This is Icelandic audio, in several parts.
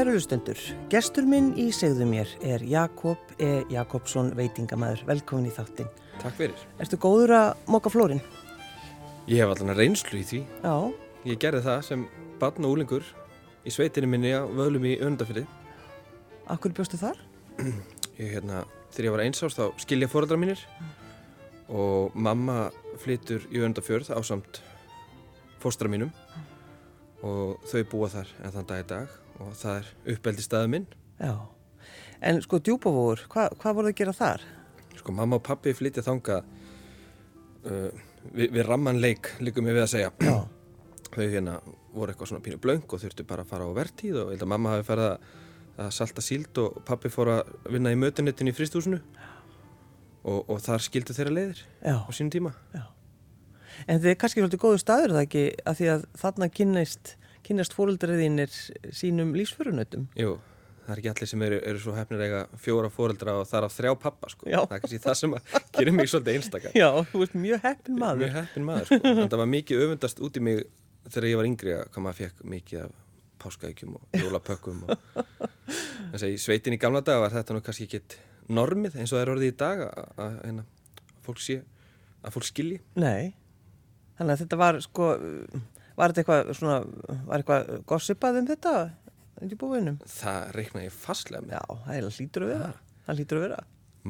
Kæru hlustundur, gestur minn í segðu mér er Jakob E. Jakobsson veitingamæður. Velkomin í þáttin. Takk fyrir. Ertu góður að moka flórin? Ég hef allan reynslu í því. Já. Ég gerði það sem barn og úlingur í sveitinu minni á vöðlum í öndafili. Akkur bjóstu þar? Ég, hérna, þegar ég var einsást þá skilja fóröldra mínir og mamma flytur í öndafjörð á samt fóstra mínum og þau búa þar en þann dag í dag og það er uppeldi staðu minn. Já. En sko djúbavóður, hva, hvað voru það að gera þar? Sko mamma og pappi flytja þanga uh, við, við ramman leik líkum við að segja. Já. Þau hérna voru eitthvað svona pínu blöng og þurftu bara að fara á vertíð og ég held að mamma hafi farið að salta síld og pappi fór að vinna í mötunettin í fristúsinu og, og þar skildu þeirra leiðir Já. á sínum tíma. Já. En þið er kannski svolítið góðu staður það ekki að því að þarna kynnast, kynnast fóröldriðinir sínum lífsförunötum. Jú, það er ekki allir sem eru, eru svo hefnir eiga fjóra fóreldra og þar af þrjá pappa sko. Já. Það er kannski það sem að gerir mig svolítið einstaka. Já, þú ert mjög heppin maður. Mjög heppin maður sko. En það var mikið öfundast út í mig þegar ég var yngri að hvað maður fekk mikið af páskaækjum og jólapökkum og þess að í sveitin í gamla daga var þetta nú kannski ekkit normið eins og það er orðið í dag að, að, að, að fólk sé að fólk skilji. Nei, þannig að þetta var sko, var þetta eitthvað svona, var eitthvað gossipað um þetta í búinum? Það reikna ég fastlega með. Já, það er hlýtur að vera, það hlýtur að vera.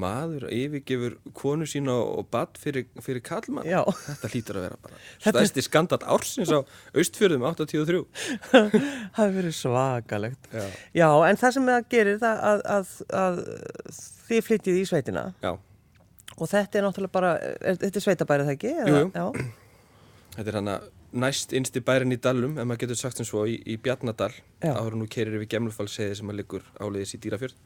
Maður yfirgefur konu sína og bad fyrir, fyrir kallmann. Já. Þetta hlýtur að vera bara Þetta er- stærsti skandal ársins á austfjörðum 83. það hefur verið svakalegt. Já. Já, en það sem það gerir það að, að, að þið flyttið í sveitina Já, og þetta er náttúrulega bara, er, þetta er sveitabærið það ekki? Jú, jú. Þetta er hann að næst innsti bærin í Dalum, ef maður getur sagt sem svo, í, í Bjarnadal. Áður nú kerir yfir Gemlufallseiði sem að liggur áleiðis í Dýrafjörð.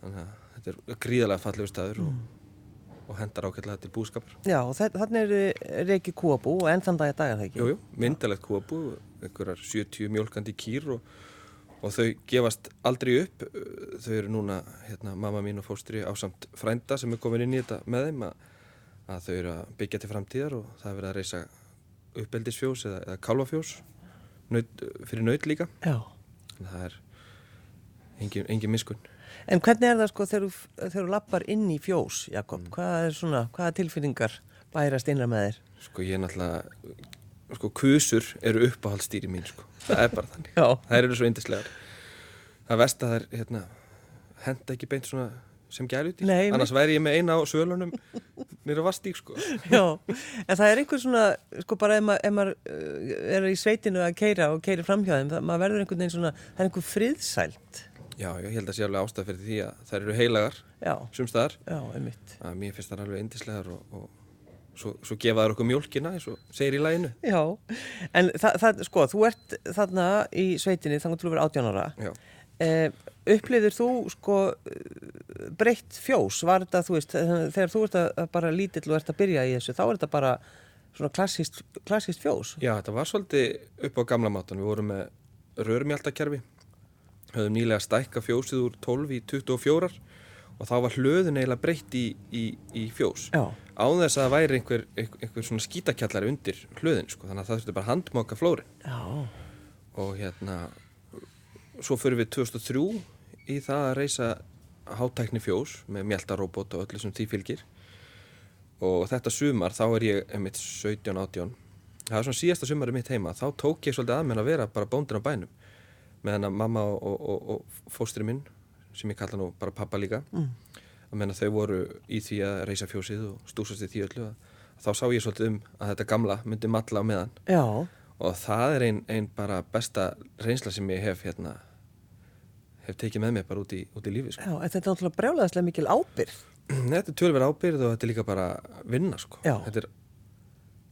Þannig að þetta er gríðalega fallegu staður Mm. og, og hendar ákveðlega til búskapar. já og þarna er reiki kúabú og enn þann dag að daga það ekki? Jú, jú, myndalegt kúabú, einhverjar 70 mjólkandi kýr og, og þau gefast aldrei upp. Þau eru núna, hérna, mamma mín og fóstri ásamt frænda sem er komin inn í þetta með þeim að, að þau eru að byggja til framtíðar og það er verið að reysa uppeldisfjós eða, eða kálvafjós naut, fyrir naut líka. Já. Að það er engin, engin miskun. En hvernig er það sko þegar þú- lappar inn í fjós, Jakob? Mm. Hvað er svona, hvaða tilfinningar bærast innra með þér? Sko ég er náttúrulega, sko kusur eru uppáhaldstýri mín sko. Það er bara þannig. Já. Það eru svo yndislegar. Það vest að það er, hérna, henda ekki beint svona sem gæluti. Annars væri ég með eina á svölunum nýra vastík sko. Já, en það er einhver svona, sko bara ef maður, maður uh, er í sveitinu að keira og keiri framhjáðum, það verður einhvern veginn svona, það er einhver friðsælt. Já, ég held að sé alveg ástæð fyrir því að þær eru heilagar sumstaðar. já, einmitt. Að mér finnst það alveg yndislegar og, og svo, svo gefa þær okkur mjólkina eins og segir í læginu. Já, en það, það, sko, þú ert þarna í sveitinu þannig að þú verður 18 ára. Já. Eh, upplýður þú, sko, eh, breytt fjós? Var þetta, þú veist, þegar þú ert að, bara lítill og ert að byrja í þessu, þá er þetta bara svona klassist, klassist fjós? Já, þetta var svolítið upp á gamla mátan. Við vorum með rörmjaldakerfi, höfðum nýlega stækka fjósið úr 12 í 24 og þá var hlöðun eiginlega breytt í, í, í fjós. Án þess að það væri einhver, einhver, svona skítakjallari undir hlöðin, sko. þannig að það þurfti bara handmáka flórin. já, Og hérna, svo fyrir við 2003 í það að reysa hátækni fjós með mjaltaróbot og öllu sem því fylgir. Og þetta sumar, þá er ég einmitt 17-18. Það er svona síðasta sumari mitt heima. Þá tók ég svolítið að menn að vera bara bóndin á bænum. Meðan að mamma og, og, og, og fóstri minn, sem ég kalla nú bara pappa líka, Mm. að menna þau voru í því að reysa fjósið og stúsast í því öllu. Að, þá sá ég svolítið um að þetta gamla myndi matla á meðan. já, Og það er einn ein bara besta reynsla sem ég hef hérna, hef tekið með mér bara út í, út í lífi. Sko. já, þetta er náttúrulega brjálæðislega mikil ábyrgð. Þetta er tölver ábyrð og þetta er líka bara vinna. Sko. Já. Þetta er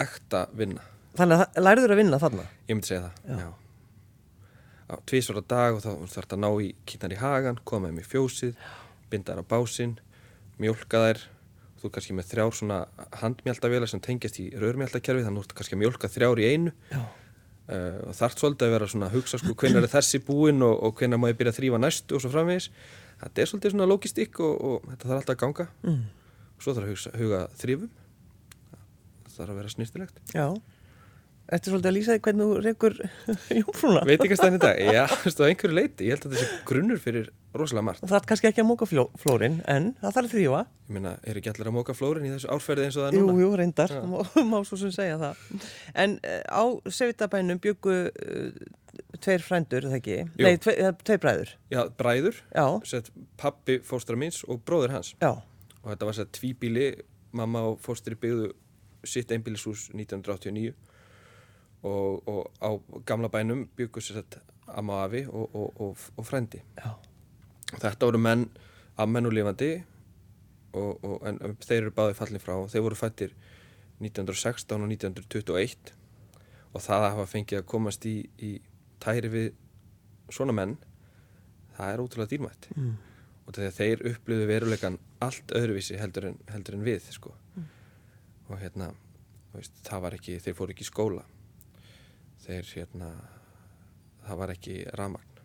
ekta vinna. Þannig að lærður að vinna þarna? Ég myndi segja það. Já. Já. Á tvísvara dag og þá þarf þetta að ná í kýtnar í hagan, koma þeim í fjósið, binda þær á básinn, mjólka þær. Þú er kannski með þrjár svona handmjáltavélar sem tengjast í rörmjáltakerfi, þannig að þú ert kannski að mjólka þrjár í einu. Uh, og þarf svolítið að vera svona að hugsa sko hvenær er þessi búinn og, og hvenær má ég byrja að þrýfa næstu og svo framvegis. Þetta er svolítið svona logistikk og, og þetta þarf alltaf að ganga. Mm. Svo þarf að hugsa, huga þrýfum. Það þarf að vera snýstilegt. Já, Ertu svolítið að lýsa því hvernig þú reykur jómfrúna? Veitingastæðin í dag, já, þú veist, á einhverju leiti Ég held að þessi grunnur fyrir rosalega margt Það er kannski ekki að móka fljó, flórin, en það þarf að þrýfa. Ég meina, eru ekki allir að móka flórin í þessu árferði eins og það er Jú, núna? jú, reyndar, Já. má, svo sem segja það. En uh, á Sevitabænum byggu uh, tveir frændur, er það ekki? Jú. Nei, tve, uh, tveir bræður. Já, bræður, Já, sett pappi fóstra míns og bróður hans já, og þetta var sett tvíbíli mamma og fóstri byggðu sitt einbílishús 1989 og, og á gamla bænum byggu sett amma og afi og, og, og, og frændi. Já, þetta voru menn, ammenn og lifandi og, og, en þeir eru báði fallin frá. Og þeir voru fættir 1916 og 1921 og það að hafa fengið að komast í, í tæri við svona menn það er ótrúlega dýrmætt. Mm. og þegar þeir upplöðu veruleikan allt öðruvísi heldur en, heldur en við sko. og hérna veist, það var ekki, þeir fóru ekki í skóla þeir hérna það var ekki ramagn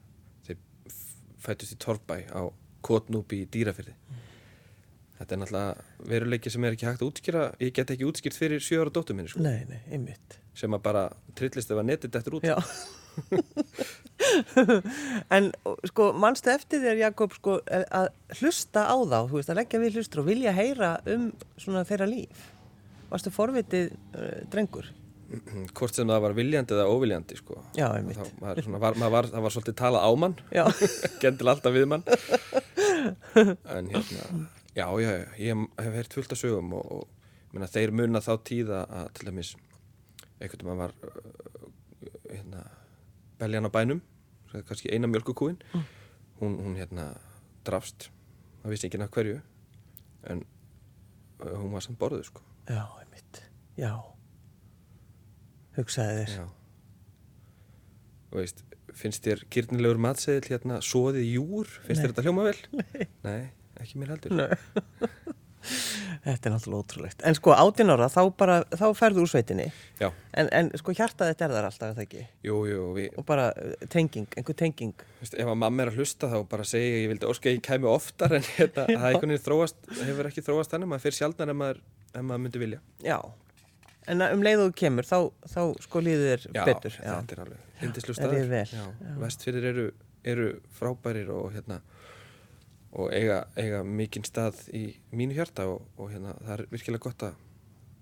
þeir f- fættust í Torbæ á Kotnúpi í Dýrafyrði þetta er náttúrulega veruleiki sem er ekki hægt að útskýra ég get ekki útskýrt fyrir sjö ára dóttur minni sko, nei, nei, einmitt. sem að bara trillist ef að netið dettur út Já. en sko, mannstu eftir þér, Jakob, sko, að hlusta á þá, þú veist, að leggja við hlustur og vilja heyra um svona þeirra líf. Varstu forvitið uh, drengur? Hvort sem það var viljandi eða óviljandi sko. Já, einmitt. Þá, maður, svona, var, var, það var svolítið talað á mann Gendil alltaf við mann En hérna Já, já, já, ég hef heyrt fullt af sögum og, og meina, þeir muna þá tíða að til dæmis einhvern veginn var uh, hérna, beljan á bænum kannski eina mjölkukúin hún, hún hérna drafst það vissi ekki nefn hverju en uh, hún var samt borðuð sko já, einmitt. Já. Hugsaði þér. Veist, finnst þér kyrnilegur matseðil hérna soðið júr, finnst Nei. þér þetta hljóma vel? Nei. Nei, ekki mér heldur. Þetta er náttúrulega ótrúlegt. En sko, átinn ára, þá bara, þá ferðu úr sveitinni. Já, En, en sko, hjartaði þetta er þar alltaf, er það ekki? jú, jú, við, Og bara uh, tenging, einhver tenging. veist, ef að mamma er að hlusta þá bara segja ég, vildi að ég kæmi oftar en hérna, það hefur ekki þróast þannig, maður fyrir sjaldnar en maður, en maður myndi vilja. Já. En um leið og þú kemur, þá, þá sko líður þér Já, betur. þetta er alveg líður staður. Já, Já. vestfyrir eru, eru frábærir og hérna og eiga, eiga mikinn stað í mínu hjarta og, og hérna það er virkilega gott að,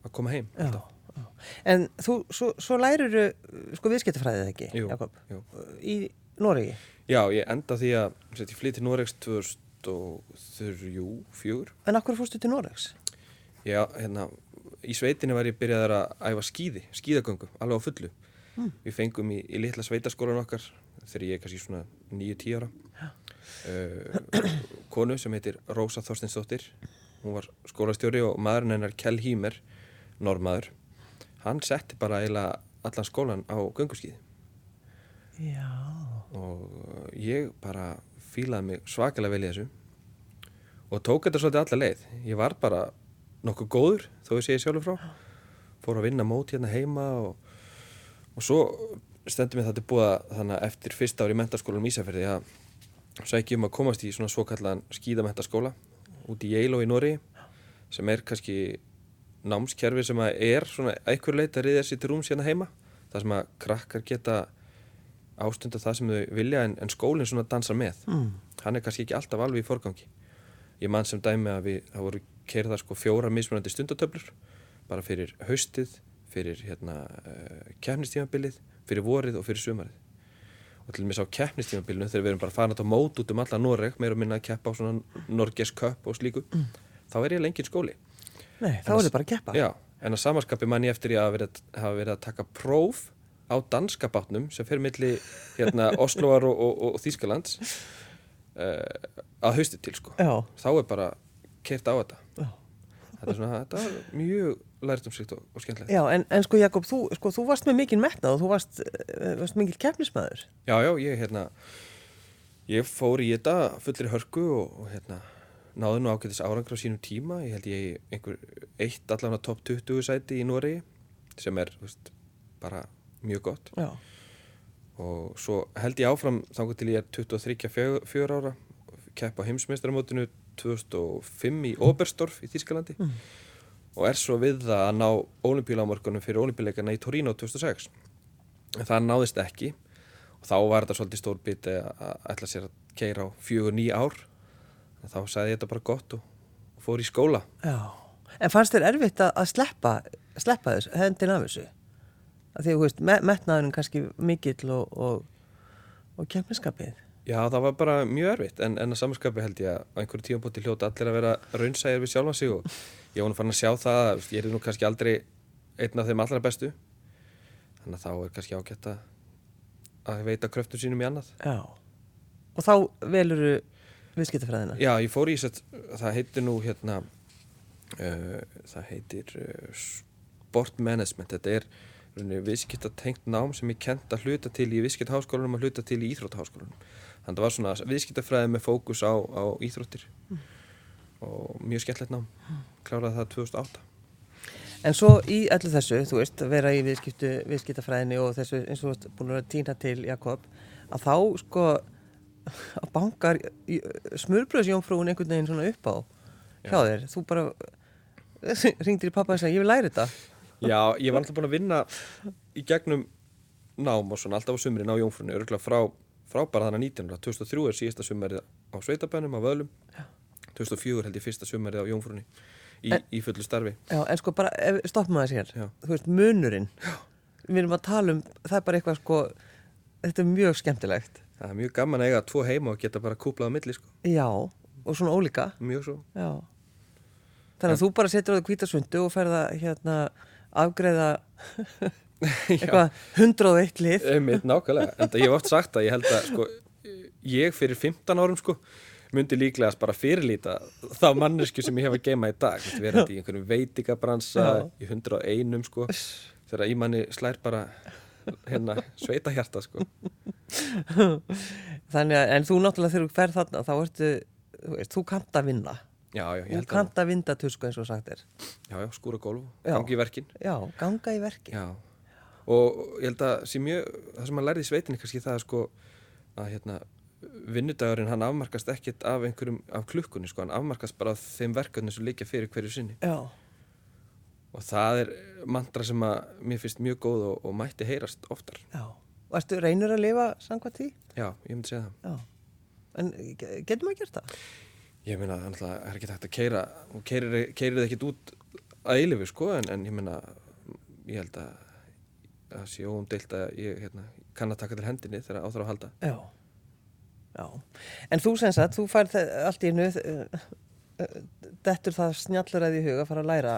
að koma heim Já, já. En þú, svo, svo lærir sko viðskiptafræðið ekki, Jú, Jakob, jú. í Noregi. Já, ég enda því að ég flytti Noregs 2003, fjögur. En akkur fórstu til Noregs? Já, hérna, í sveitinni var ég byrjaðar að æfa skíði, skíðagöngu, alveg á fullu. Við fengum í, í litla sveitaskólan okkar þegar ég er kannski svona 9-10 ára. Uh, konu sem heitir Rósa Þorstinsdóttir. Hún var skólastjóri og maðurinn hennar Kjell Hímer, normaður. Hann setti bara eiginlega allan skólan á gönguskíði. Já. og ég bara fílaði mig svakalega vel í þessu og tók þetta svolítið alla leið ég var bara nokkuð góður þó ég segi sjálfur frá. Fór að vinna mót hérna heima og, og svo stendur mér þetta búa þannig að eftir fyrsta ári í mentaskólanum Ísafjörði að sækjum að komast í svona svokallan skíðamentaskóla út í Yale í Nóri sem er kannski námskerfi sem að er svona einhver leit að riðja sér til rúms hérna heima það sem að krakkar geta ástunda það sem þau vilja en, en skólinn svona dansar með. Mm. hann er kannski ekki alltaf alveg í forgangi. Ég man sem dæmi að við það voru keirða sko fjóra mismunandi stundatöflur bara fyrir haustið fyrir hérna uh, kefnistímabilið fyrir vorið og fyrir sumarið og til og með sá keppnistímabilinu þegar við erum bara farin að ta mót út um alla Noreg meira og minna að keppa á svona Norges Cup og slíku þá er ég lengið skóli Nei, þá er að- þið bara að keppa. Já, en að samanskapi man ég eftir ég að hafa verið að taka próf á danska bátnum sem fer milli hérna, Osloar og, og, og Þýskalands uh, að hausti til sko. Já. Þá er bara keirt á þetta. Þetta er, svona, þetta er mjög lærtumsvíkt og, og skemmtilegt. Já, en, en sko Jakob, þú, sko, þú varst með mikil metnað og þú varst, uh, varst mikil keppnismæður. Já, já, ég hérna ég fór í þetta fullri hörku og, og hérna náði nú ágætis árangur á sínum tíma ég held ég einhver eitt allan á topp 20 sæti í Noregi sem er þú veist, bara mjög gott Já. og svo held ég áfram þangar til ég er 23-4 ára kepp á heimsmeistaramótinu 2005 í Oberstdorf í Þýskalandi og er svo við það að ná olimpíulámarkunum fyrir olimpíuleikana í Torino 2006 en það náðist ekki og þá var þetta svolítið stór biti að ætla sér að keira á fjögur nýja ár. En þá sagði ég þetta bara gott og, og fór í skóla. Já, en fannst þér erfitt að, að sleppa, sleppa þess, hendin af þessu? Að því að, metnaðurinn kannski mikill og, og, og kemminskapið. Já, það var bara mjög erfitt en, en að samanskapi held ég að á einhverju tíum búti hljóta allir að vera raunsægir við sjálfa sig og ég nú fann að sjá það að ég er nú kannski aldrei einn af þeim allra bestu. Þannig að þá er kannski ágætt að, veita kröftum sínum í annað. Já, og þá veluru viðskiptafræðina? Já, ég fór í þess að það heitir nú hérna uh, það heitir uh, sport management. Þetta er viðskiptatengt nám sem ég kent að hluta til í viðskiptaháskólanum og hluta til í íþróttaháskólanum þannig að það var svona viðskiptafræði með fókus á, á íþróttir mm. og mjög skemmtlegt nám. Kláraði það 2008 En svo í allir þessu, þú veist, vera í viðskiptu, viðskiptafræðinni og þessu eins og búin að týna til Jakob að þá sko að bankar smurbröðsjónfrúin einhvern veginn svona upp á hjá þér, þú bara ringdir í pappa og sagði ég vil læra þetta. Já, ég var alltaf búin að vinna í gegnum nám og svona alltaf á sumrin á Jónfrunni, örgulega frá, frá bara þannig 19. 2003 er síðasta sumarið á Sveitabænum á Vöðlum, Já. 2004 held ég fyrsta sumarið á Jónfrunni í, í fullu starfi. Já, en sko bara, stoppum að það sér, Já. þú veist, munurinn, Já. við erum að tala um, það er bara eitthvað sko, þetta er mjög skemmtilegt. Það er mjög gaman að eiga tvo heima og geta bara kúplað á milli sko. Já, og svona ólíka. Mjög svo. Já. Þannig að þú bara setur á það kvítasundu og ferða hérna afgreða eitthvað 101 lið. Einmitt, nákvæmlega, en það ég hef oft sagt að ég held að sko, ég fyrir 15 árum sko, myndi líklegast bara fyrirlíta þá mannesku sem ég hef að geima í dag. Við erum í einhverjum veitingabransa í 101 sko þegar í manni slær bara hérna sveita hjarta sko. Þannig að, en þú náttúrulega þegar þú fer þarna þá ertu, þú þú kanta að vinna. Já, já, ég held að... Þú kanta að vinda tusku eins og sagt er. Já, já, skúra gólf, gangi í verkin. Já, ganga í verkin. Já, og ég held að sem ég, það sem maður lærði í sveitinni kannski það er sko að hérna vinnudagurinn hann afmarkast ekkert af einhverjum, af klukkunni sko, hann afmarkast bara af þeim verkefni sem líka fyrir hverju sinni. Já. Og það er mantra sem að mér finnst mjög góð og, og mætti heyrast oftar. Já. Varstu reynur að lifa sangvað því? Já, ég myndi segja það. Já. En getur maður gert það? Ég meina, það er ekki hægt að keira og keirir þið ekkit út að eilifu sko, en, en ég meina ég held að það sé óumdeilt að ég hérna, kann að taka til hendinni þegar áþá að halda. Já, já. En þú senst að, þú færð allt í nuð uh, uh, dettur það snjallur að því huga að fara að læra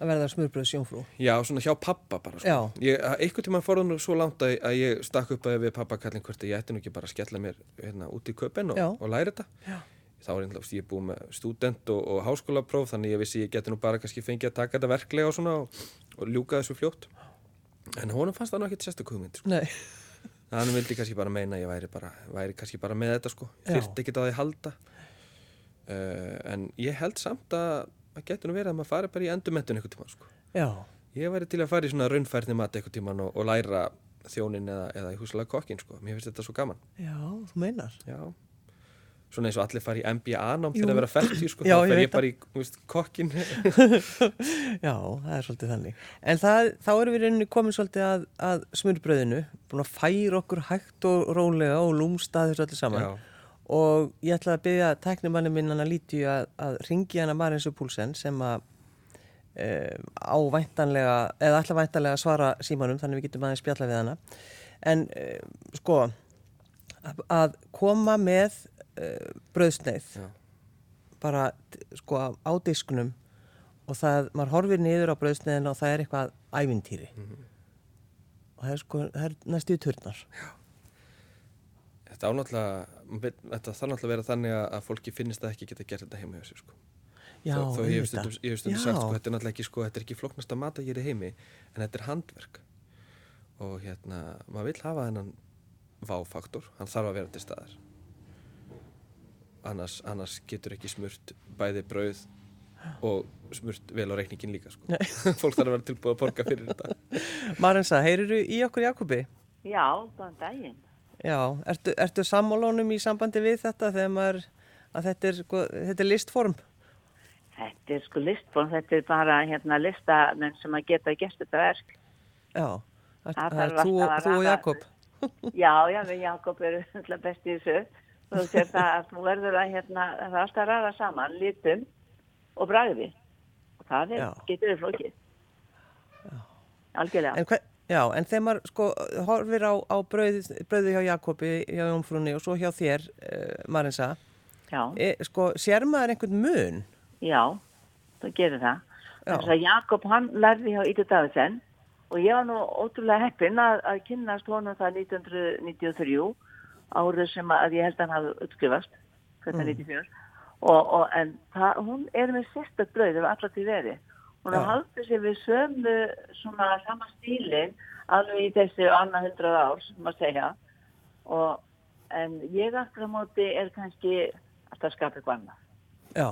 að verða smurbröðs jónfrú Já, svona hjá pappa bara sko. ég, Eitthvað tíma fór nú svo langt að, að ég stakk upp að við pappa kallin hvert að ég ætti nú ekki bara að skella mér hérna, út í köpen og, og læra þetta. Já. Þá er einhverjum, ég er búið með student og, og háskólapróf þannig ég vissi ég geti nú bara kannski fengið að taka þetta verklega og svona og, og ljúka þessu fljótt en honum fannst það sérstaklega hugmynd sko. hann vildi kannski bara meina að ég væri, bara, væri kannski bara með þetta sko. Þurfti ekki að það halda. Uh, en ég held samt að það getur nú verið að maður fari bara í endurmentun eitthvað tíma sko. Já. ég væri til að fara í svona raunfærni mat eitthvað tíma og, og læra þjónin eða, eða í húslega kokkin sko. Mér finnst þetta svo gaman. Já, þú meinar. Já svona eins og allir fari í MBA-nám fyrir að vera fætti sko, þá fer ég bara í veist, kokkin Já, það er svolítið þannig. En það, þá erum við reyninni komin svolítið að, að smurbröðinu, búin að færa okkur hægt og rólega og lúmsta þessu allir saman. Já. og ég ætla að byggja teknimanni minn hann að líti að, að ringi hann að Marinsu Púlsen sem að e, ávæntanlega eða ætla væntanlega að svara símanum þannig við getum aðeins spjalla við hana. En e, sko að koma með uh, bröðsneið Já. bara sko á disknum og það, maður horfir niður á bröðsneiðin og það er eitthvað ævintýri. Mm -hmm. og það er sko, það er næstu turnar. Já. Þetta ánáttúrulega, þetta þarf náttúrulega að vera þannig að fólki finnist að ekki geta gert þetta heima hjá sér sko. Já, Þó, þó ég hef stundum, sagt sko, þetta er náttúrulega ekki sko, þetta er ekki floknast að mata er í heimi, en þetta er handverk. Og hérna, maður vil hafa þennan váfaktor, hann þarf að vera til staðar annars, annars getur ekki smurt bæði brauð og smurt vel á reikningin líka sko. fólk þarf að vera tilbúið að porga fyrir þetta Marensa, heyrir þú í okkur Jakobi? Já, góðan daginn Já, ertu, ertu sammálónum í sambandi við þetta þegar maður, að þetta er, sko, þetta er listform? Þetta er sko listform, þetta er bara hérna listamenn sem að geta gert þetta verk. Já, það, er þú, að og Jakob. Já, já, við Jakob erum alltaf best í þessu. Þú sér það að þú verður að hérna, það er alltaf að ræða saman litum og bragði. Og það er, getur þið flókið. Algjörlega. En, hver, já, en þegar maður sko horfir á, á brauði hjá Jakobi, hjá Jónfrúni og svo hjá þér, uh, Marinsa, Já, e, sko, sér maður einhvern mun? já, það gerir það. Þess að Jakob hann lærði hjá Ítur Davidsen og ég var nú ótrúlega heppinn að, að kynnast honum það 1993 árið sem að ég held að hann hafi utskrifast, 1994. Og, og, en það, hún er með sérstök brauð ef allar til veri. Hún har haldið sér við sömu svona sama stílin alveg í þessi annað hundrað ár, sem maður segja. Og, en ég aftur á móti er kannski að það skapa eitthvað annað. Já,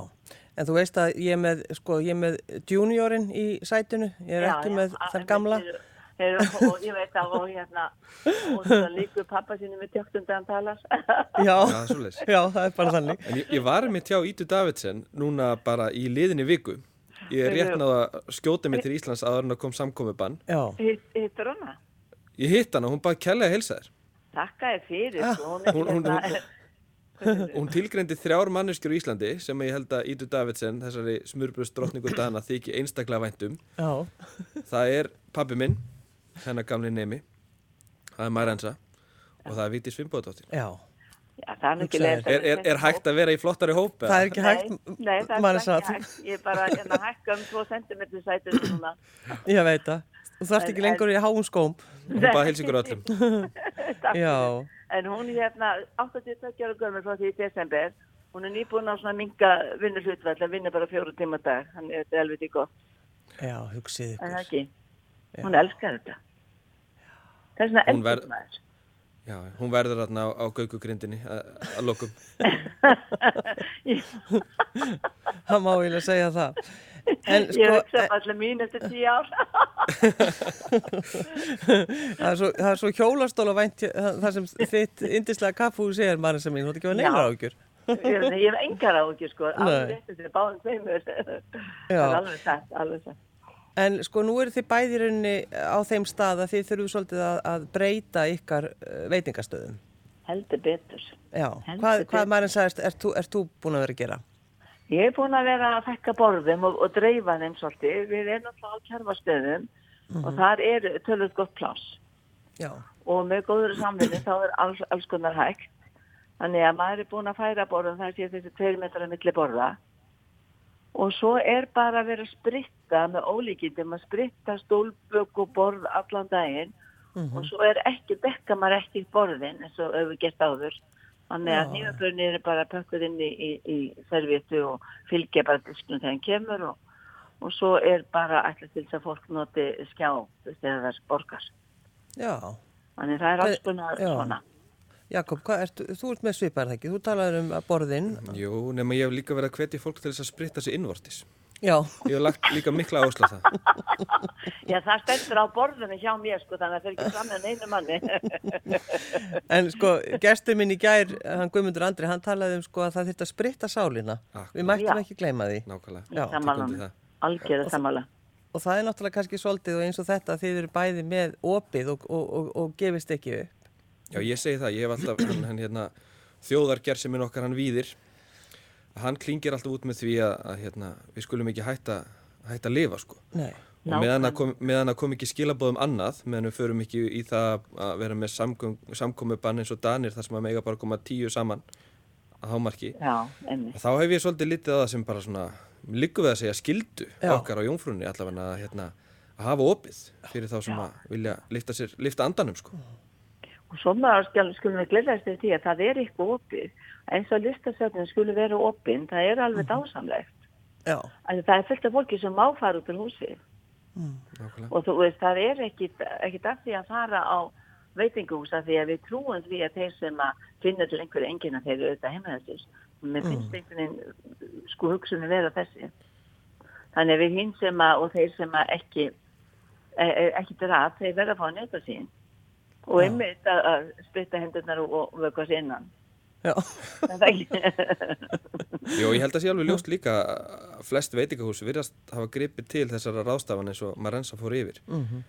en þú veist að ég er með, sko, ég er með juniorinn í sætinu, ég er já, með þann gamla. þeir- og ég veit að og hérna og það líkur pappa sinni með tjöktum þegar hann talar Já, Já, er já, það er bara þannig. En ég, ég var með tjá Ítu Davidsen núna bara í liðinni viku. Ég er rétt náða að skjóta mig til Íslands aður en að kom samkomiðbann. Já, Hitt- hittur hana Ég hitt hana, hún bara kærlega heilsa þér. Takka þér fyrir Ah, sko, hún hún- hún- hérna- Hún tilgreindi þrjár manneskjur í Íslandi sem ég held að Ítu Davidsen, þessari smurbrust drottningu dana, þykji einstaklega væntum. já, Það er pabbi minn, hennar gamli nemi, það er Mærensa og það er Víti Svimbóðdóttir. já. Já, er Er, er, er hægt að vera í flottari hóp? eða? Það er ekki hægt, Nei, nei, það er ekki hægt Ég er bara hérna að hækka um 2 cm sætið núna ég veit það. Þú þarft ekki En- lengur í háum skóm. Hún bara heils ykkur öllum. Takk Já, fyrir. En hún er hérna 82 ára gömur frá því í desember Hún er nýbúin á svona minga vinnuhlutvall að vinna bara fjóru tíma á dag Þannig að þetta er alveg því gott já, hugsið ykkur. Ekki. Hún elskar þetta. Það er svona elskar maður. Já, hún verður þarna á, á gaukugrindinni að lokum. Það má ég segja það. En Ég sko, hugsa um allir mín eftir tíu ár. það er svo, það er svo hjólastóla vænt það sem þitt indislega kaffús er, Marinsa mín, þú ert ekki að Já. neina ágjur. ég ég hef engar áhugjur sko. Alveg rétt þessi báðum tveimur. Það Já. er alveg satt, alveg satt. En sko nú eru þið bæði í rauninni á þeim stað að þið þurfum svolítið að, að breyta ykkar uh, veitingastöðum. Heldur betur. Já, Heldur hvað, hvað Marin sagðist, ert þú, ert þú búin að vera að gera? Ég er búin að vera að fekka borðum og, og dreifa þeim svolítið. Við erum alltaf á kjærfastöðum og þar er tölvöld gott pláss. Já, og með góður samvinni þá er alls, alls konar hægt. Þannig að maður er búin að færa borðum þar sé þessi tveir metrar milli borða. Og svo er bara að vera að spritta með ólíkindum að spritta stólbögg og borð allan daginn og svo er ekki, dekka maður ekki borðin eins og hefur gert áður. Þannig að nýjabrunni er bara pökkuð inn í, í, í servietu og fylgja bara disknum þegar hann kemur og, og svo er bara ætla til þess að fólk noti skjá þegar það borgar. já. Þannig það er Já. svona. Jakob, ert, þú ert með svipar það ekki? Þú talaður um borðin. Jú, nema ég hef líka verið að hvetja fólk til þess að spritta sig innvortis. Já, Ég hef lagt líka mikla áherslu á það. Já, það stendur á borðinu hjá mér, sko, þannig að það er ekki fram með neinu manni. en sko, gestur minn í gær, hann Guðmundur Andri, hann talaði um sko að það þurft að spritta sálina. Akkurat. Við mættum Já. ekki gleyma því. Nákvæmlega. Algjörða sammála. Og það er náttúrulega kannski svolítið og eins og þetta að þið eru bæði með opið og, og, og, og gefist ekki upp. Já, ég segi það. Ég hef alltaf, hann, hann hérna, þjóðargersiminn okkar, hann víðir. Hann klingir alltaf út með því að, að hérna, við skulum ekki hætta, hætta að lifa, sko. Nei. Og meðan að, kom, meðan að kom ekki skilabóðum annað, meðan við förum ekki í það að vera með samkom, samkomubann eins og Danir þar sem að mega bara koma tíu saman að hámarki, Já, þá hef ég svolítið litið á það sem bara svona, líku við að segja skildu Já. okkar á jómfrunni allavega að, hérna, að hafa opið fyrir þá sem að vilja lifta, sér, lifta andanum sko. Og svo maður skulum við gleðast eftir því að það er eitthvað opið. Eins og listasöfnum skulle vera opinn, það er alveg dásamlegt. Já, Þannig það er fullt af fólki sem má fara út úr húsi. Nákvæmlega. Og þú veist, það er ekkit, ekkit að því að fara á veitingahús af því að við trúum því að þeir sem að finna til einhverju enginn að þeir eru auðvitað heima þessir. Mér finnst einhvern veginn sko hugsunni vera þessi. Þannig að við hinn sem að og þeir sem að ekki e, e, ekki draf, þeir verða að fá að njóta sín og einmitt að, að spritta hendurnar og, og vöka sér innan. Já. En það ekki. Jó, ég held að sé alveg ljóst líka að flest veitingahús virðast hafa gripið til þessara ráðstafan eins og Marensa fór yfir Mhm.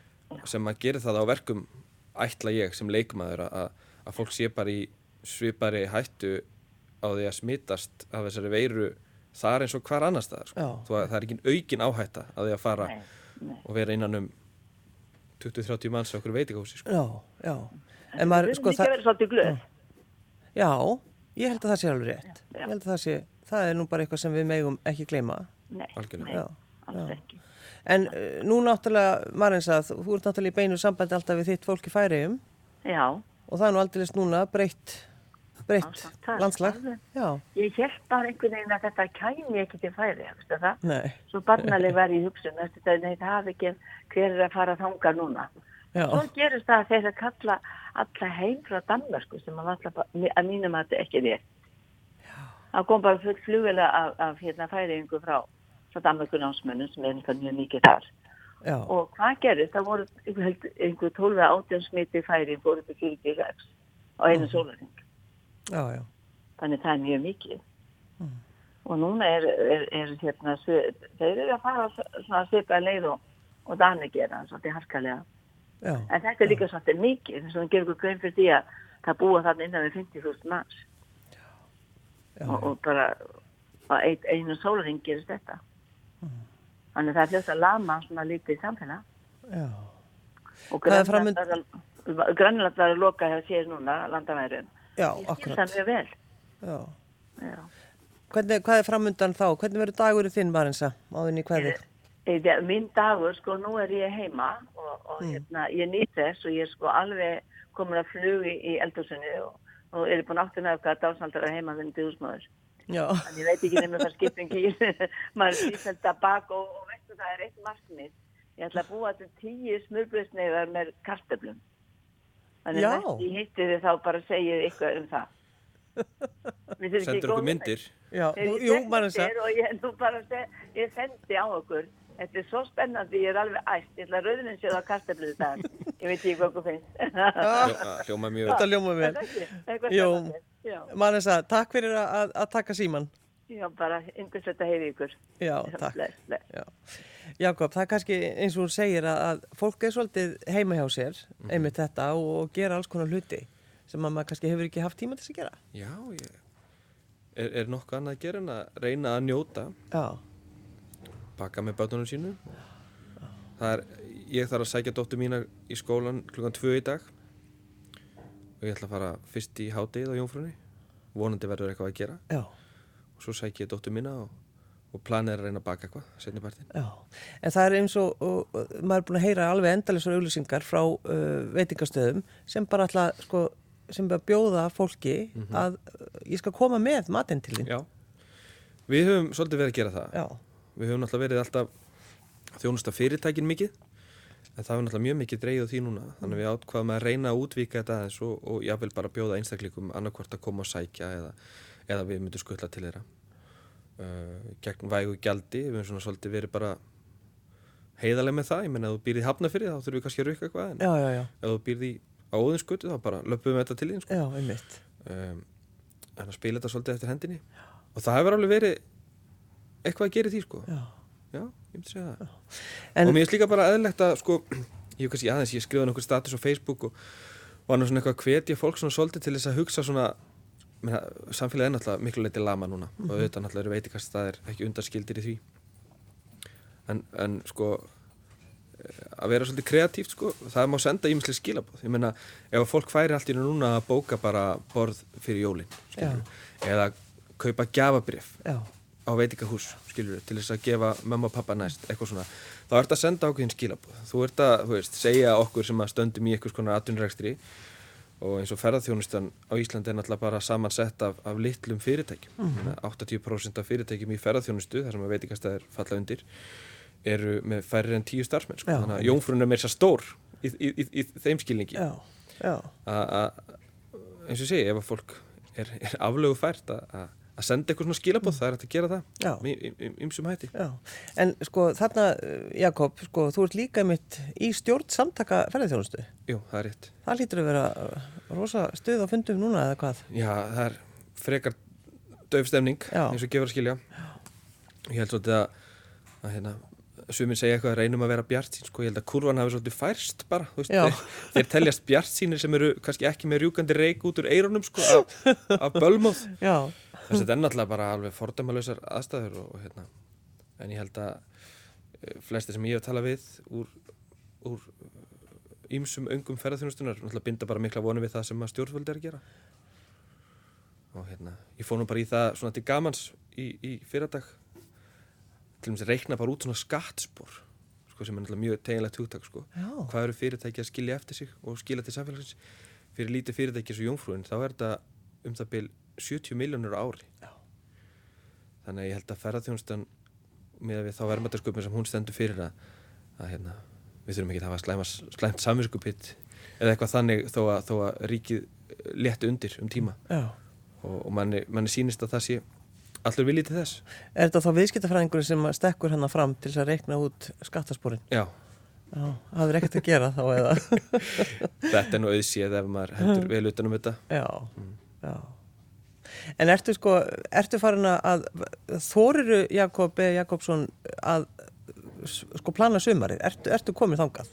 sem að gera það á verkum ætla ég sem leikmaður að, að fólk sé bara í svipari hættu á því að smitast af þessari veiru þar eins og hvar annars staðar sko. Já. Þú að það er ekki aukin áhætta að því að fara Nei, nei. og vera innan um 20-30 manns á okkur veitingahúsi sko. Já, já. En Við maður, sko, glöð. já, ég held að það sé alveg rétt. Já. Ég held að það sé, það er nú bara eitthvað sem við megum ekki gleyma. Nei, Algjörlega. nei, Já, alls já. ekki. En uh, nú náttúrulega, Marinsa, þú ert náttúrulega í beinu sambandi alltaf við þitt fólk í færiðum Já, og það er nú aldrei núna breytt, breytt landslag. ég held bara einhvern veginn að þetta kæmi ekki til færi, Svo barnaleg var í hugsun, veistu það, nei, það hafi ekki hver er að fara þanga núna. já, Svo gerist það að þeir að kalla alla heim frá Danmarku sem að að mínum að þetta ekki er. Það kom bara full flugvela af, af hérna færiðingu frá, frá Danmarku námsmönnum sem er eitthvað mjög mikið þar. já, Og hvað gerist? Það voru einhver, 12 átján smiti færi fóru til 46 á einu Mhm. Já, já, Þannig það er mjög mikið. Mm. Og núna er, er, er hérna, þeir eru að fara svona svipaði leið og, og Dani gera, svolítið harkalega. já, En þetta er líka svolítið mikið, þess að við gerum grein fyrir því að það búa þarna innan við 50.000 manns. já, Og, og bara ein, einu sólaring gerist þetta. Mm. Þannig það er hljótt að lama svona lítið samfélag. já, Og er fram Grænland var að loka hjá sér núna, landamærin. Já, Ég skil það mjög vel. já. Já. Hvernig, hvað er framundan þá? Hvernig verður dagurinn þinn, Marinsa, áðurinn í hverði? Eða, minn dagur, sko, nú er ég heima og, og Mm. hérna, ég nýtt þess og ég er sko alveg komin að flugi í eldhúsinu og, og er búin áttu með hvað dásnaldar að heima vindi húsmaður. Já, ég veit ekki nema það skipting í, maður er sífælt að baka og, og veistu það er eitt markmið. Ég ætla að búa til tíu smurbröðsneiðar með kartöflum. Þannig að næst ég hitti þið þá bara segið eitthvað um það. Sendur okkur myndir já, jú, tek Marinsa, myndir Og ég, nú bara, se- ég sendi á okkur. Þetta er svo spennandi, ég er alveg æst. Ég ætla að rauðinu séu á kartafluðu dag. Ég veit ekki hvað okkur finnst. Hljóma- hljóma mjög þetta vel ljóma vel. Eitthvað Jú. spennandi. Já, Marinsa, takk fyrir að, að taka síman. Já, bara yndislegt að heyri ykkur. Já, takk. Já. Jakob, það er kannski eins og hún segir að, að fólk er svolítið heima hjá sér, einmitt þetta, og, og gera alls konar hluti sem að maður kannski hefur ekki haft tíma til þess að gera. Já, ég er, er nokkuð annað að gera en að reyna að njóta. Já, baka með börnunum sínu það er, ég þarf að sækja dóttur mína í skólan klukkan tvö í dag. Og ég ætla að fara fyrst í hádegið á Jónfrunni vonandi verður eitthvað að gera. Já, og svo sækja ég dóttur mína og, og planið er að reyna að baka eitthvað setni partinn. Já. En það er eins og, og, maður er búin að heyra alveg endalisar auglýsingar frá uh, veitingastöðum sem bara ætla, sko, sem bara bjóða fólki að uh, ég skal koma með matinn til þín. Já, við höfum svolítið verið að gera það. Já, við höfum náttúrulega verið alltaf þjónusta fyrirtækin mikið en það hefur náttúrulega mjög mikið dreigð á því núna. Þannig að við átkvaðum að reyna að útvíka þetta og, og jáfnvel bara bjóða einstakleikum annarkvort að koma og sækja eða, eða við myndum skuttla til þeirra. Uh, gegn vægu gjaldi við höfum svona svolítið verið bara heiðarlega með það, ég menna ef þú býrð í hafnafyrir þá þurfum við kannski að rukka eitthvað en já, já, já, ef þú býrð í á óðinskutu þá bara löpum við þetta til þín sko. um, en að spila þetta svolítið eftir hendinni. Og það hefur alveg verið eitthvað að gera því sko. Já. Já, ég myndi segja það. En- og mér finnst líka bara eðlilegt að, sko, ég aðeins, ég skrifaði nokkur status á Facebook og var nú svona eitthvað að hvetja fólk svona svolítið til þess að hugsa svona, samfélagið er náttúrulega miklu leiti lama núna og auðvitað náttúrulega eru veitikast staðir ekki undarskildir í því. En, en sko, eh, að vera svolítið kreatíft, sko, það má senda ímislega skilabóð. Ég meina, ef fólk færi allt í núna að bóka bara borð fyrir jólinn, eða kaupa gjafabrif Já, á veitingahús, skilur til þess að gefa mamma og pappa næst, eitthvað svona þá ert að senda ákveðin skilabóð þú ert að, þú veist, segja okkur sem að stöndum í einhvers konar atvinnurekstri og eins og ferðarþjónustan á Íslandi er náttúrulega bara samansett af, af litlum fyrirtækjum. Mm 80% af fyrirtækjum í ferðarþjónustu þar sem að veitingastæðir falla undir eru með færri en tíu starfsmenn sko. Þannig að jónfrun er meira svo stór í, í, í, í þeim skilningi. Já, já, að eins og segi, ef að fólk er, er aflögu fært að að senda eitthvað svona skilabóð, það er hægt að gera það Já. í ymsum hætti já. En sko þarna, uh, Jakob, sko, þú ert líka mitt í stjórn samtaka ferðarþjónustu. Jú, það er rétt Það lítur að vera uh, rosa stuð á fundum núna eða hvað? Já, það er, frekar döfstemning Já. eins og gefur að skilja ég held svolítið að, að hérna, sumir segja eitthvað að reynum að vera bjart sín sko, ég held að kurvan hafi svolítið færst bara þú veist, Já. þeir, þeir teljast bjart sínir sem eru kannski ekki með rjúkandi reik út úr eyrunum sko, af, af Já, þess að þetta er náttúrulega bara alveg fordæmalösar aðstæður og, og hérna en ég held að eh, flesti sem ég hef talað við úr, úr ímsum öngum ferðarþjónustunar náttúrulega binda bara mikla vonu við það sem stjórnvöld er að gera. Og hérna ég fór nú bara í það svona til gamans í, í fyrradag. Til og með að reikna bara út svona skattspor sko, sem er náttúrulega mjög teginlegt hugtak sko. Hvað eru fyrirtæki að skilja eftir sig og skilja til samfélagsins? Fyrir lítið fyrirtæki og Jónfrúin þá er þetta um það byl 70 miljónur ári. Já. þannig að ég held að ferðarþjónustan með við þá verðmættasköpum sem hún stendur fyrir að, að hérna, við þurfum ekki að hafa slæma, slæmt samvinskupitt eða eitthvað þannig þó að, þó að ríkið létti undir um tíma. Já. og, og manni, manni sýnist að það sé allur viljið til þess. Er þetta þá viðskiptafræðingur sem stekkur hennar fram til þess að reikna út skattasporin? Já, Já, það er ekkert að gera þá eða? Þetta er nú auðséð ef maður heldur vel utanum þetta. Já, já En ertu sko, ertu farin að þóriru Jakob E. Jakobsson að sko plana sumarið, ertu, ertu komin þangað?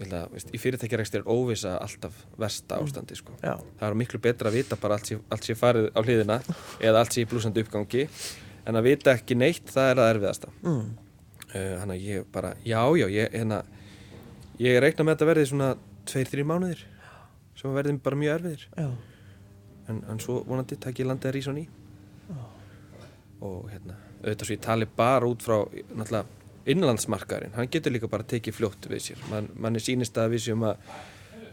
Ég held að veist, í fyrirtækjarækstir er óvisa alltaf versta ástandi sko. Já, það er miklu betra að vita bara allt sé, allt sé farið á hliðina eða allt sé í blúsandi uppgangi en að vita ekki neitt það er það erfiðasta mm. uh, hann að ég bara, já já ég, hérna, ég reikna með að þetta verði svona 2-3 mánuðir sem verði bara mjög erfiðir já, en, en svo vonandi takk ég landið að rísa ný. Og hérna auðvitað svo ég tali bara út frá náttúrulega innlandsmarkaðurinn hann getur líka bara tekið fljótt við sér. Man, manni sýnist að við séum að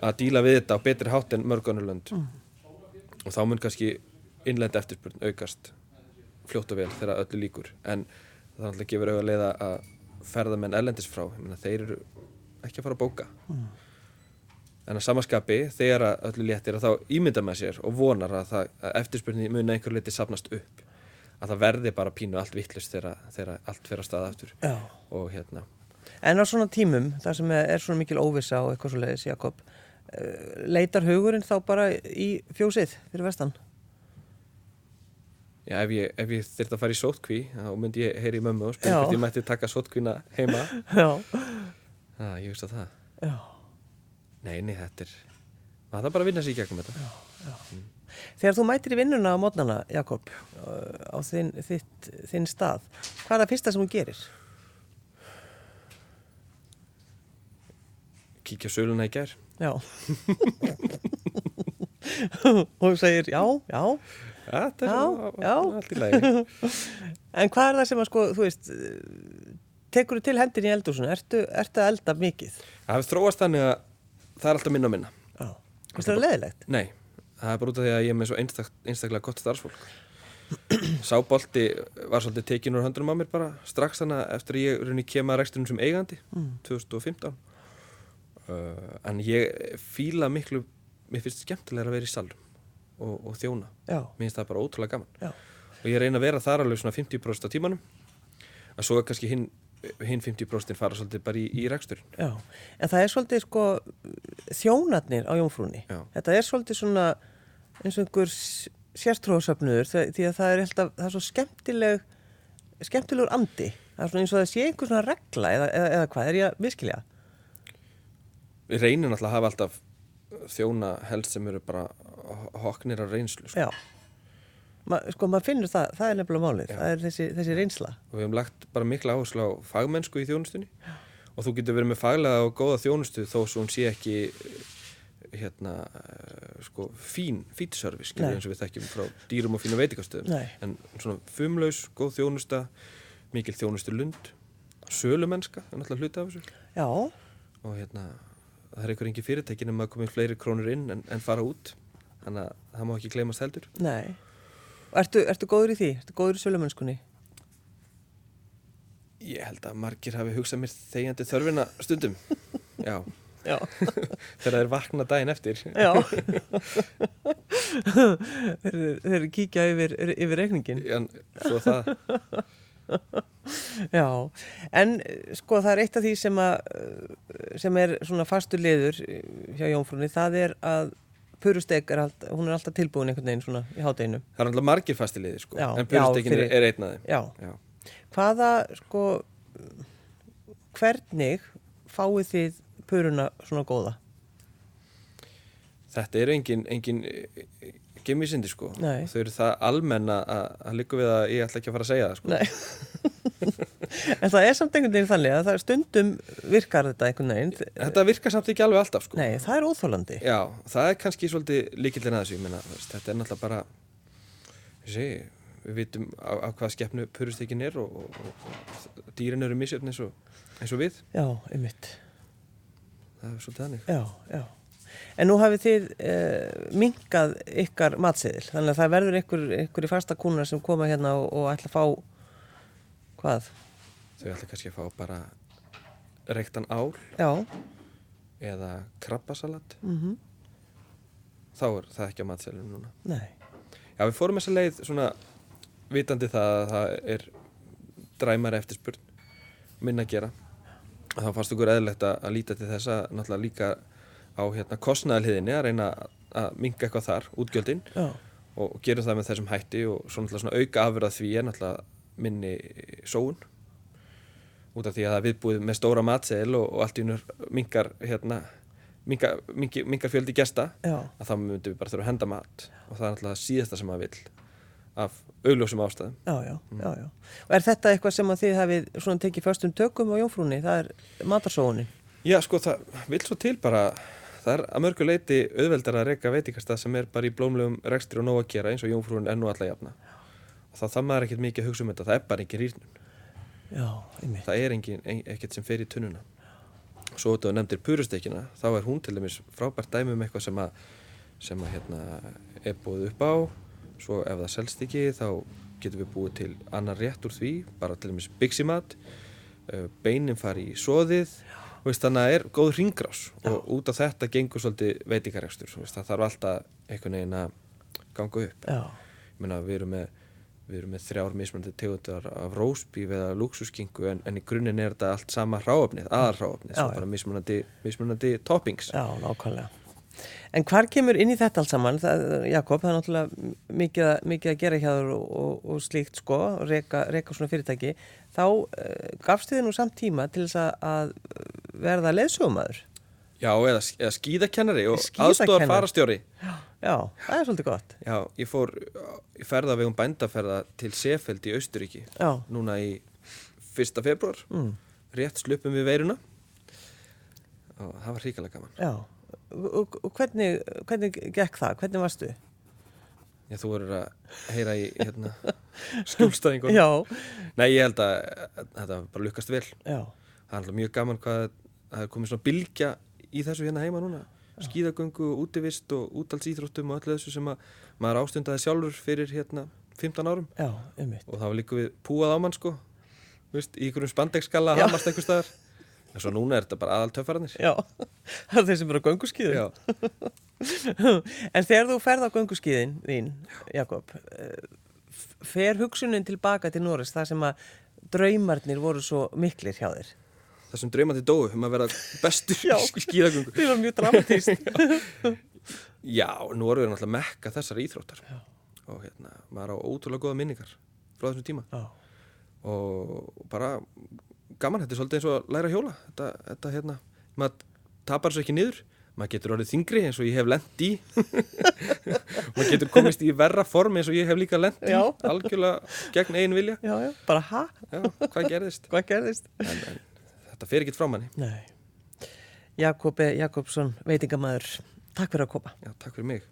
að díla við þetta á betri hátt en mörg önnur lönd. Og þá mun kannski innlend eftirspurn aukast fljótt og vel þegar öllu líkur en það náttúrulega gefur auðvitað að ferðamenn erlendis frá ég meina, þeir eru ekki að fara að bóka en að samaskapi þegar að öllu léttir að þá ímynda með sér og vonar að, það, að eftirspurni mun einhver leiti sapnast upp. Að það verði bara pínu allt vittlust þegar, allt fer að staða aftur. Já. og hérna. En á svona tímum, þar sem er svona mikil óvissa og eitthvað svo leiðis, Jakob, eh, leitar hugurinn þá bara í fjósið fyrir vestan? Já, ef ég, ef ég þyrfti að fara í sótkví þá myndi ég heyri í mömmu og spyrja hvort ég mætti taka sótkvína heima. Já, Já, ég veist að það. Já. Nei, nei, þetta er maður það bara að vinna sér í gegnum þetta Þegar þú mætir í vinnuna á mótnana, Jakob, uh, á þinn, þitt, þinn stað, hvað er það fyrsta sem hún gerir? Kíkja söluna í gær Já. og þú segir, já, já. Já, þetta er Já, já. allt í lagi En hvað er það sem að sko, þú veist, tekur þú til hendin í eldúsinu? Ertu, ertu að elda mikið? Það hefur þróast þannig að það er alltaf minna og minna Já. Finnst það leðilegt? Nei, það er bara út af því að ég er með svo einstak, einstaklega gott starfsfólk Sábolti var svolítið tekin úr höndunum á mér bara strax þannig eftir að ég runni kema að reksturinn sem eigandi 2015 uh, en ég fíla miklu mér finnst skemmtilega að vera í salum og, og þjóna, Já. mér finnst það bara ótrúlega gaman Já. og ég reyna að vera þar alveg svona 50% á tímanum að svo er kannski hinn hin 50% fara svolítið bara í, í reksturinn Já, en það er svolítið sko þjónarnir á jómfrúni. Já. Þetta er svolítið svona eins og einhver sérstróðsöfnuður því að það er, alltaf, það er svo skemmtileg, skemmtilegur andi. Það er svona eins og það sé einhver svona regla eða, eða, eða hvað, er ég að miskilja? Við reynum alltaf að hafa alltaf þjóna helst sem eru bara hoknir af reynslu sko. Já. Ma, sko, maður finnur það, það er nefnilega málið, það er þessi, þessi reynsla. og við hefum lagt bara mikla áherslu á fagmennsku í þjónustunni. Og þú getur verið með faglega og góða þjónustu þó svo hún sé ekki hérna sko fín fítservice eins og við þekkjum frá dýrum og fínu veitikastöðum Nei. en svona fumlaus, góð þjónusta mikil þjónustu lund sölumennska er náttúrulega hluti af þessu. Já, og hérna það er einhver engi fyrirtækin en maður komið fleiri krónur inn en, en fara út. Þannig að það má ekki gleymast heldur. Nei. Og Ertu, ertu góður í því? Ertu góður í sölumönskunni? ég held að margir hafi hugsað mér þegjandi þörfina stundum já, Já. þegar þeir vakna daginn eftir Já. þeir, þeir kíkja yfir, yfir reikningin. en svo það Já, en sko það er eitt af því sem, eh, sem er svona fastur liður hjá Jónfrúni, það er að purustek er, allt, hún er alltaf tilbúin einhvern veginn svona í hátteginu. Það er alltaf margir fasti liði sko, Já, en fyrir- er, er einn þeim. Já. Já. Hvaða, sko, hvernig fáið þið puruna svona góða? Þetta eru engin, engin gemmisindi sko. Nei. Þau eru það almenn að, líka við að ég ætla ekki að fara að segja það sko. En það er samt einhvern veginn þannig að það er stundum virkar þetta einhvern veginn. Þetta virkar samt ekki alveg alltaf sko. Nei, það er óþólandi. Já, það er kannski svolítið líkildin að þessu, veist, þetta er náttúrulega bara, segi, við vitum á, á hvað skeppnu purustekin er og, og, og, og dýrin eru misjöfn eins og, eins og við, Já, einmitt. það er svolítið þannig. Já, já. En nú hafið þið eh, minkað ykkar matseðil, þannig að það verður ykkur, ykkur í fasta kúnar sem koma hérna og, og ætla að fá, hvað? Þau ætla kannski að fá bara reyktan ál Já, eða krabbasalat, mhm, þá er það ekki á matselum núna. nei, Já, við fórum þessa leið svona vitandi það að það er dræmari eftirspurn, minna að gera. Þá fannst okkur eðlilegt að, að líta til þessa náttúrulega líka á hérna kostnæðalhiðinni að reyna að minga eitthvað þar, útgjöldin já, og, gerum það með þessum hætti og svo náttúrulega svona auka afurða því er náttúrulega minni sóun. Út af því að það viðbúið með stóra matseðil og, og allt í unur mingar hérna mingar, mingar, mingar fjöldi gesta já, að þá myndum við bara þurfa að henda mat. Og það er náttúrulega síðasta sem maður vill af augljósum ástæðum. Já, já, já, já. Og er þetta eitthvað sem að þið hafið svona tekið föstum tökum á jómfrúni, það er matarsóunin? Já, sko, það vil svo til bara það er að mörgu leiti auðveldar að reyka veitingastað sem er bara í blómlegum rekstri og nóg að gera eins og jómfrúin er nú alla jafna. Og þá það maður ekkert mikið að hugsa um þetta það er bara engin rýrnun, Já, það er engin, ein, ekkert sem fer í tunnuna. Svo þetta nefndir purustekina þá er hún til dæmis frábært dæmi um eitthvað sem að sem að hérna er búið upp á. Svo ef það selst ekki þá getum við búið til annar rétt úr því bara til dæmis byggsimat beinin fari í soðið. Þú veist, þannig að það er góð ringrás og út af þetta gengur svolítið veist, það þarf alltaf einhvern veginn að ganga upp. Meina við erum með við erum með þrjár mismunandi tegundar af rósbíf eða luxuskingu en, en í grunninn er þetta allt sama ráöfnið, aðal ráöfnið bara mismunandi, mismunandi toppings. Já, nákvæmlega. En hvar kemur inn í þetta allt saman? Það, Jakob, það er náttúrulega mikið, mikið að gera hjá þér og, og, og slíkt sko, reka svona fyrirtæki. Þá uh, gafstu þið nú samt tíma til þess að, að verða leðsögumæður. Já, eða, eða skíðakennari og aðstofar farastjóri Já, það er svolítið gott. Já, ég fór í ferðavegum bændaferða til Sefeld í Austuríki Já, núna í 1. februar mm, rétt slupum við veiruna og það var hrikalega gaman já. Og, og, hvernig, hvernig gekk það? Hvernig varstu? Já, þú verður að heyra í hérna, skjólstæðingun. Já, Nei, ég held að þetta bara lukkast vel. já, Það er mjög gaman hvað það er komið svona bylgja í þessu hérna heima núna. Skíðagöngu, útivist og útalsýþróttum og öllu þessu sem að maður ástundaði sjálfur fyrir hérna 15 árum. já. Og það var líka við púað á mann sko, Þú veist, í einhverjum spandekskalla að hamast einhver staðar. En svo núna er þetta bara aðal töffararnir. Já, það er þeir sem eru á gönguskíðum. Já. en þegar þú ferð á gönguskíðin þín, Jakob, eh, fer hugsunin tilbaka til Norris þar sem að draumarnir voru svo miklir hjá þér? Þessum draumandi dóu um að vera bestur í skíðagöngu. Það var mjög dramatíst. Já, nú erum við náttúrulega mekka þessar íþróttar Já. og hérna, maður á ótrúlega góða minningar frá þessum tíma Já, og bara gaman, þetta er svolítið eins og að læra hjóla þetta, þetta hérna, maður tapar svo ekki niður, maður getur orðið þingri eins og ég hef lent í maður getur komist í verra form eins og ég hef líka lent í, Já. algjörlega gegn einu vilja já, já, bara ha? Hvað gerðist? Hvað gerðist? En, en þetta fer ekkert frá manni Nei. Jakob E. Jakobsson, veitingamæður, takk fyrir að koma. Já, takk fyrir mig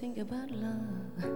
think about love.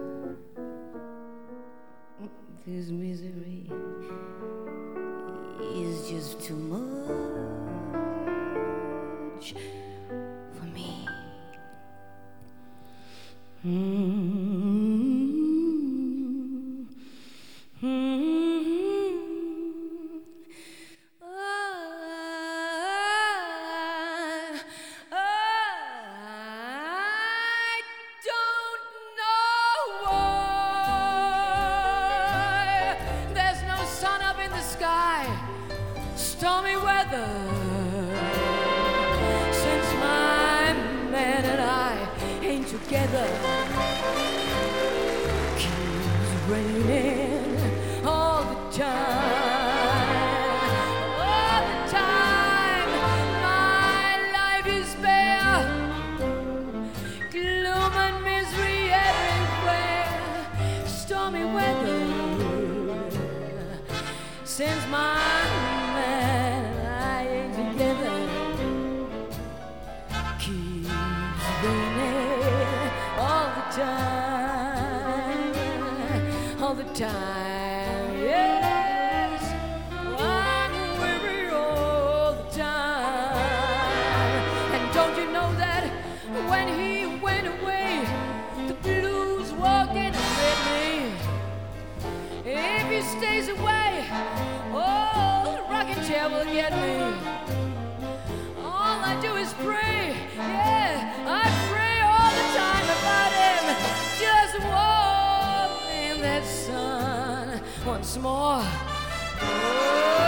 stays away, oh, the rocking chair will get me. All I do is pray, yeah, I pray all the time about him. Just walk in that sun once more. Oh.